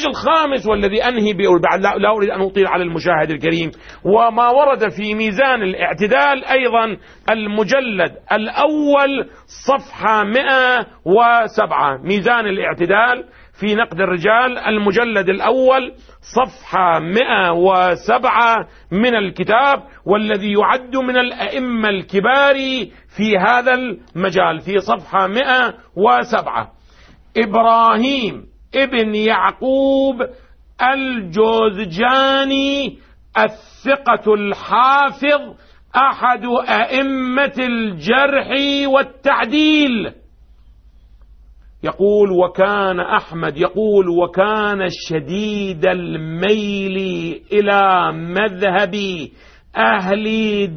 النموذج الخامس والذي أنهي بعد لا أريد أن أطيل على المشاهد الكريم. وما ورد في ميزان الاعتدال أيضا المجلد الأول صفحة 107 ميزان الاعتدال في نقد الرجال المجلد الأول صفحة 107 من الكتاب والذي يعد من الأئمة الكبار في هذا المجال في صفحة 107 إبراهيم ابن يعقوب الجوزجاني الثقة الحافظ أحد أئمة الجرح والتعديل. يقول وكان أحمد يقول وكان شديد الميل إلى مذهب أهل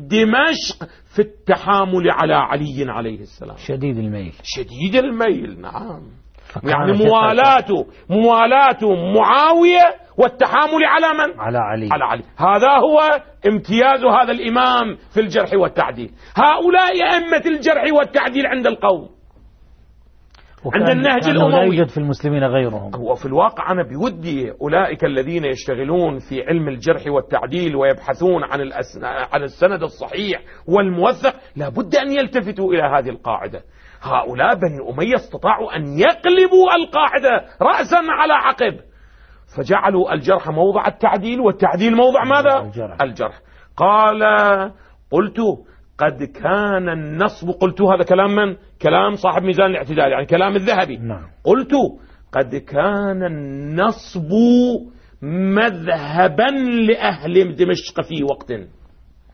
دمشق في التحامل على علي عليه السلام. شديد الميل. شديد الميل نعم. يعني موالاته موالاته معاوية والتحامل على من؟ على علي. على علي. هذا هو امتياز هذا الإمام في الجرح والتعديل. هؤلاء أئمة الجرح والتعديل عند القوم. عند النهج الأموي لا يوجد في المسلمين غيرهم. هو في الواقع أنا بودي أولئك الذين يشتغلون في علم الجرح والتعديل ويبحثون عن, عن السند الصحيح والموثق لابد أن يلتفتوا إلى هذه القاعدة. هؤلاء بني أمية استطاعوا أن يقلبوا القاعدة رأسا على عقب. فجعلوا الجرح موضع التعديل والتعديل موضع ماذا؟ الجرح, الجرح. قال قلت قد كان النصب قلت هذا كلام من كلام صاحب ميزان الاعتدال يعني كلام الذهبي نعم. قلت قد كان النصب مذهبا لأهل دمشق في وقت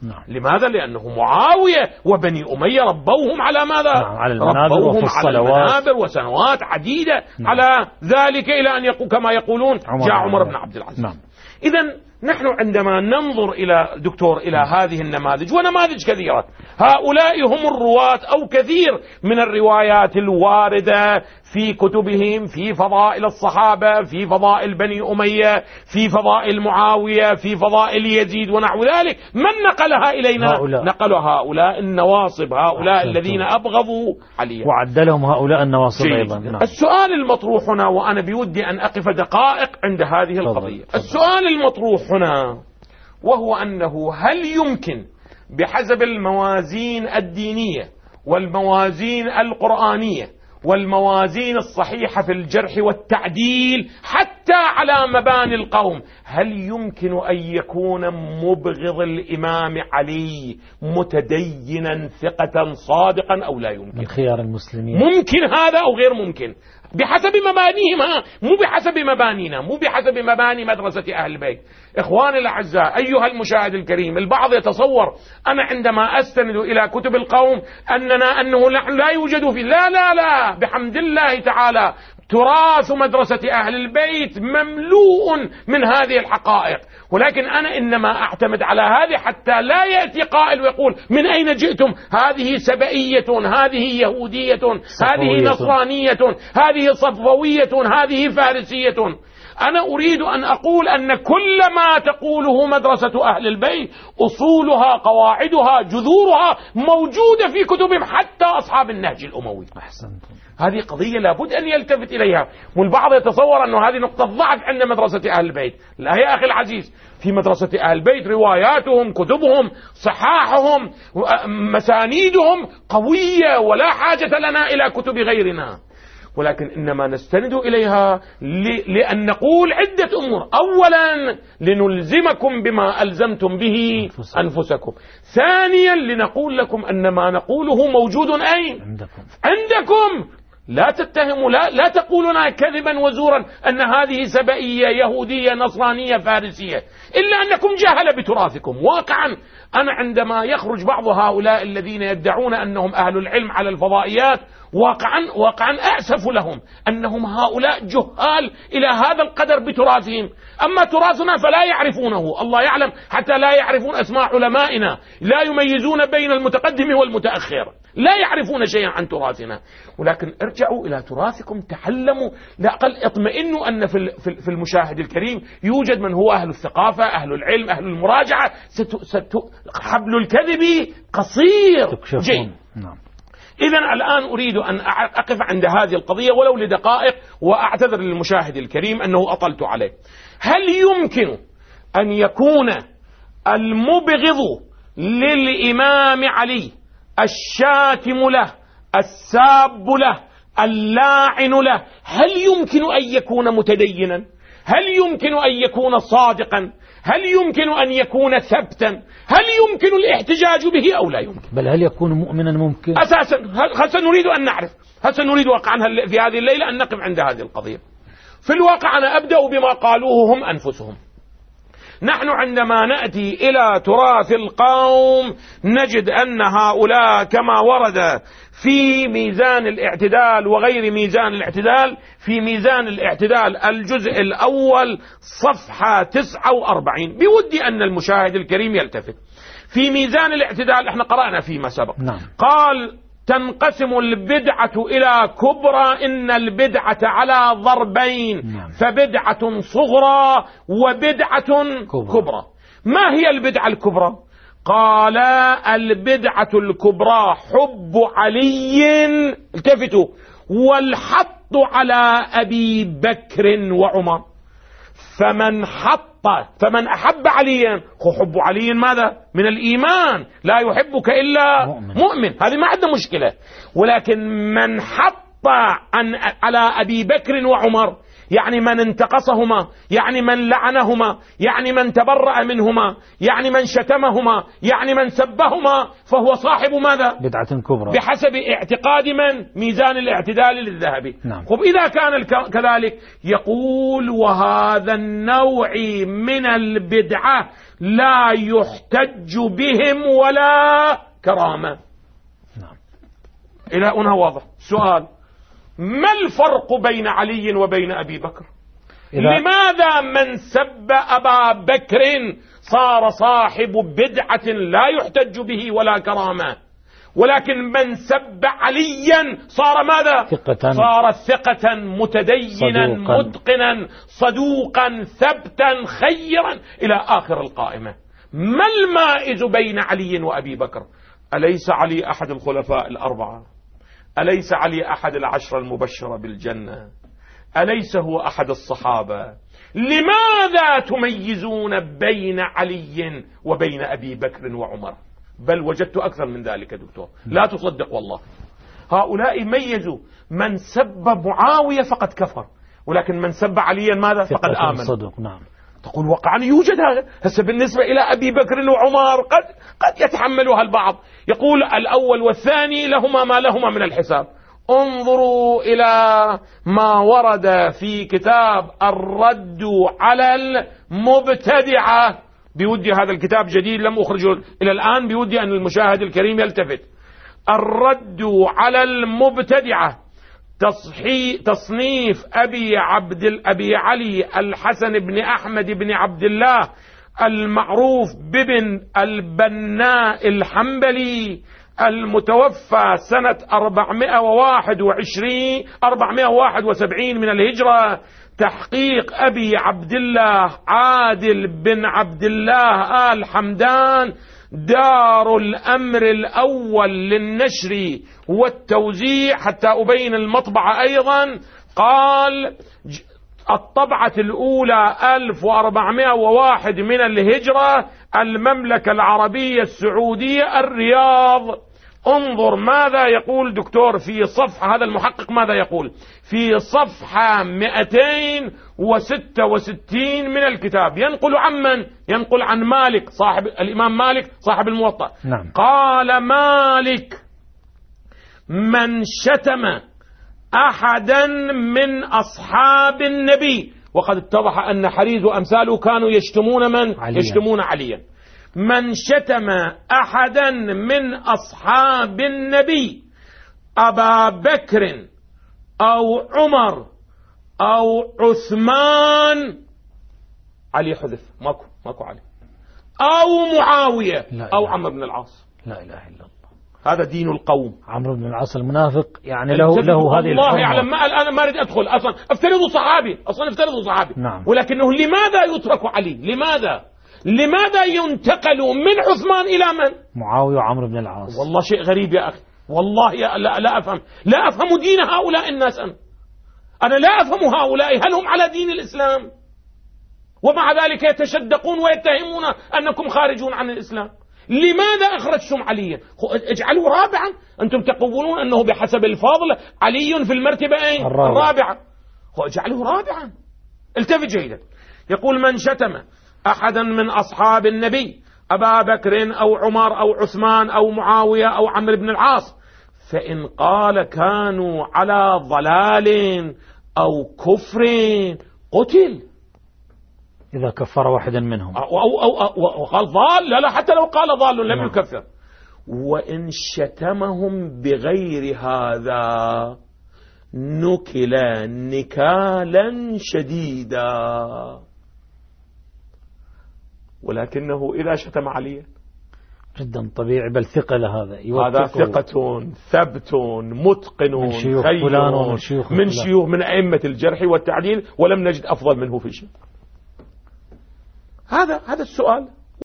نعم. لماذا؟ لأنه معاوية وبني أمية ربوهم على ماذا؟ نعم. على المنابر ربوهم على المنابر وسنوات عديدة نعم. على ذلك إلى أن يقول كما يقولون عمر جاء عمر بن عبد العزيز نعم. إذا نحن عندما ننظر إلى دكتور إلى هذه النماذج ونماذج كثيرة هؤلاء هم الرواة أو كثير من الروايات الواردة في كتبهم في فضائل الصحابة في فضائل بني أمية في فضائل معاوية في فضائل يزيد ونحو ذلك من نقلها إلينا هؤلاء. نقل هؤلاء النواصب هؤلاء أحسنتم. الذين أبغضوا عليا وعدلهم هؤلاء النواصب. أيضا نعم. السؤال المطروح هنا وأنا بودي أن أقف دقائق عند هذه. القضية. السؤال المطروح هنا وهو أنه هل يمكن بحسب الموازين الدينية والموازين القرآنية والموازين الصحيحة في الجرح والتعديل حتى على مباني القوم هل يمكن أن يكون مبغض الإمام علي متدينا ثقة صادقا أو لا يمكن؟ من خيار المسلمين. ممكن هذا أو غير ممكن؟ بحسب مبانيهم ها مو بحسب مبانينا مو بحسب مباني مدرسة أهل البيت. إخواني الأعزاء أيها المشاهد الكريم البعض يتصور أنا عندما أستند إلى كتب القوم أننا أنه نحن لا يوجد في لا لا لا بحمد الله تعالى تراث مدرسة أهل البيت مملوء من هذه الحقائق. ولكن أنا إنما أعتمد على هذه حتى لا يأتي قائل ويقول من أين جئتم؟ هذه سبئية هذه يهودية هذه. نصرانية هذه صفوية هذه فارسية. أنا أريد أن أقول أن كل ما تقوله مدرسة أهل البيت أصولها قواعدها جذورها موجودة في كتبهم حتى أصحاب النهج الأموي. أحسنتم. هذه قضية لابد أن يلتفت إليها. والبعض يتصور أن هذه نقطة ضعف عند مدرسة أهل البيت. لا يا أخي العزيز في مدرسة أهل البيت رواياتهم كتبهم صحاحهم مسانيدهم قوية ولا حاجة لنا إلى كتب غيرنا. ولكن إنما نستند إليها لأن نقول عدة أمور. أولا لنلزمكم بما ألزمتم به أنفسكم. أنفسكم. ثانيا لنقول لكم أن ما نقوله موجود أين؟ عندكم. عندكم. لا تتهموا لا, لا تقولون كذبا وزورا أن هذه سبئية يهودية نصرانية فارسية إلا أنكم جهل بتراثكم. واقعا أنا عندما يخرج بعض هؤلاء الذين يدعون أنهم أهل العلم على الفضائيات واقعا واقعا أأسف لهم أنهم هؤلاء جهال إلى هذا القدر بتراثهم. أما تراثنا فلا يعرفونه. الله يعلم حتى لا يعرفون أسماء علمائنا لا يميزون بين المتقدم والمتأخر. لا يعرفون شيئا عن تراثنا. ولكن ارجعوا إلى تراثكم تعلموا لا أقل اطمئنوا أن في ال- في ال- في المشاهد الكريم يوجد من هو أهل الثقافة أهل العلم أهل المراجعة. ست ست حبل الكذب قصير. جيد. نعم. إذا الآن أريد أن أقف عند هذه القضية ولو لدقائق وأعتذر للمشاهد الكريم أنه أطلت عليه. هل يمكن أن يكون المبغض للإمام علي الشاتم له الساب له اللاعن له. هل يمكن أن يكون متدينا؟ هل يمكن أن يكون صادقا؟ هل يمكن أن يكون ثبتا؟ هل يمكن الاحتجاج به أو لا يمكن؟ بل هل يكون مؤمنا ممكن؟ أساسا هل سنريد أن نعرف؟ هل سنريد واقعا في هذه الليلة أن نقف عند هذه القضية؟ في الواقع أنا أبدأ بما قالوه هم أنفسهم. نحن عندما نأتي إلى تراث القوم نجد أن هؤلاء كما ورد في ميزان الاعتدال وغير ميزان الاعتدال في ميزان الاعتدال الجزء الأول صفحة 49 بودي أن المشاهد الكريم يلتفت. في ميزان الاعتدال إحنا قرأنا فيما سبق. نعم. قال تنقسم البدعة إلى كبرى إن البدعة على ضربين. نعم. فبدعة صغرى وبدعة كبرى. كبرى. ما هي البدعة الكبرى؟ قال البدعة الكبرى حب علي. التفتوا. والحط على أبي بكر وعمر. فمن حط فمن أحب عليا حب علي ماذا؟ من الإيمان. لا يحبك إلا مؤمن, مؤمن. هذه ما عندنا مشكلة. ولكن من حط عن على أبي بكر وعمر يعني من انتقصهما يعني من لعنهما يعني من تبرأ منهما يعني من شتمهما يعني من سبهما فهو صاحب ماذا؟ بدعة كبرى. بحسب اعتقاد من؟ ميزان الاعتدال للذهبي نعم. خب إذا كان كذلك يقول وهذا النوع من البدعة لا يحتج بهم ولا كرامة. نعم. إلى هنا واضح. سؤال. ما الفرق بين علي وبين أبي بكر؟ لماذا من سب أبا بكر صار صاحب بدعة لا يحتج به ولا كرامة؟ ولكن من سب عليا صار ماذا؟ ثقة. صار ثقة متدينا صدوقا. متقنا صدوقا ثبتا خيرا إلى آخر القائمة. ما المائز بين علي وأبي بكر؟ أليس علي أحد الخلفاء الأربعة؟ أليس علي أحد العشرة المبشرة بالجنة؟ أليس هو أحد الصحابة؟ لماذا تميزون بين علي وبين أبي بكر وعمر؟ بل وجدت أكثر من ذلك دكتور. لا تصدق والله. هؤلاء ميزوا من سب معاوية فقد كفر ولكن من سب عليا ماذا؟ فقد آمن. صدق نعم. تقول وقعا يوجد هذا. هسه بالنسبة إلى أبي بكر وعمر قد, قد يتحملها البعض. يقول الأول والثاني لهما ما لهما من الحساب. انظروا إلى ما ورد في كتاب الرد على المبتدعة. بودي هذا الكتاب جديد لم أخرجه إلى الآن. بودي أن المشاهد الكريم يلتفت. الرد على المبتدعة. تصحي تصنيف أبي عبد أبي علي الحسن بن أحمد بن عبد الله المعروف بابن البناء الحنبلي المتوفى سنة 421 471 من الهجرة تحقيق أبي عبد الله عادل بن عبد الله آل حمدان دار الأمر الأول للنشر والتوزيع حتى أبين المطبعة أيضا. قال الطبعة الأولى 1401 من الهجرة المملكة العربية السعودية الرياض. انظر ماذا يقول دكتور في صفحة هذا المحقق ماذا يقول؟ في صفحة 266 من الكتاب. ينقل عن من؟ ينقل عن مالك صاحب الإمام مالك صاحب الموطأ. نعم. قال مالك من شتم أحدا من أصحاب النبي وقد اتضح أن حريز وأمثاله كانوا يشتمون من؟ عليا. يشتمون عليا. من شتم أحدا من أصحاب النبي أبا بكر أو عمر أو عثمان علي حذف ماكو ماكو علي. أو معاوية أو. عمرو بن العاص. لا إله إلا الله. هذا دين القوم. عمرو بن العاص المنافق يعني له له هذه الله. يعلم ما أنا ما أريد أدخل أصلا. افترضوا صحابي أصلا افترضوا صحابي. نعم. ولكنه لماذا يترك علي؟ لماذا؟ لماذا ينتقل من عثمان إلى من؟ معاوية وعمرو بن العاص. والله شيء غريب يا أخي. والله لا, لا أفهم. لا أفهم دين هؤلاء الناس أنا. أنا لا أفهم هؤلاء. هل هم على دين الإسلام؟ ومع ذلك يتشدقون ويتهمون أنكم خارجون عن الإسلام. لماذا أخرجتم عليا؟ اجعلوا رابعا. أنتم تقولون أنه بحسب الفضل علي في المرتبة أين؟ الرابعة, الرابعة. اجعله رابعا. التفت جيدا. يقول من شتم أحدا من أصحاب النبي أبا بكر أو عمر أو عثمان أو معاوية أو عمرو بن العاص. فإن قال كانوا على ضلال أو كفر قتل. إذا كفر واحدا منهم. أو, أو, أو, أو وقال ضال لا لا حتى لو قال ضال لم نعم. يكفر. وإن شتمهم بغير هذا نكل نكالا شديدا. ولكنه إذا شتم عليا. جدا طبيعي بل ثقل هذا. هذا ثقة ثبت متقن من شيوخ فلان ومن شيوخ من شيوخ من أئمة الجرح والتعديل ولم نجد أفضل منه في شيء. هذا هذا السؤال.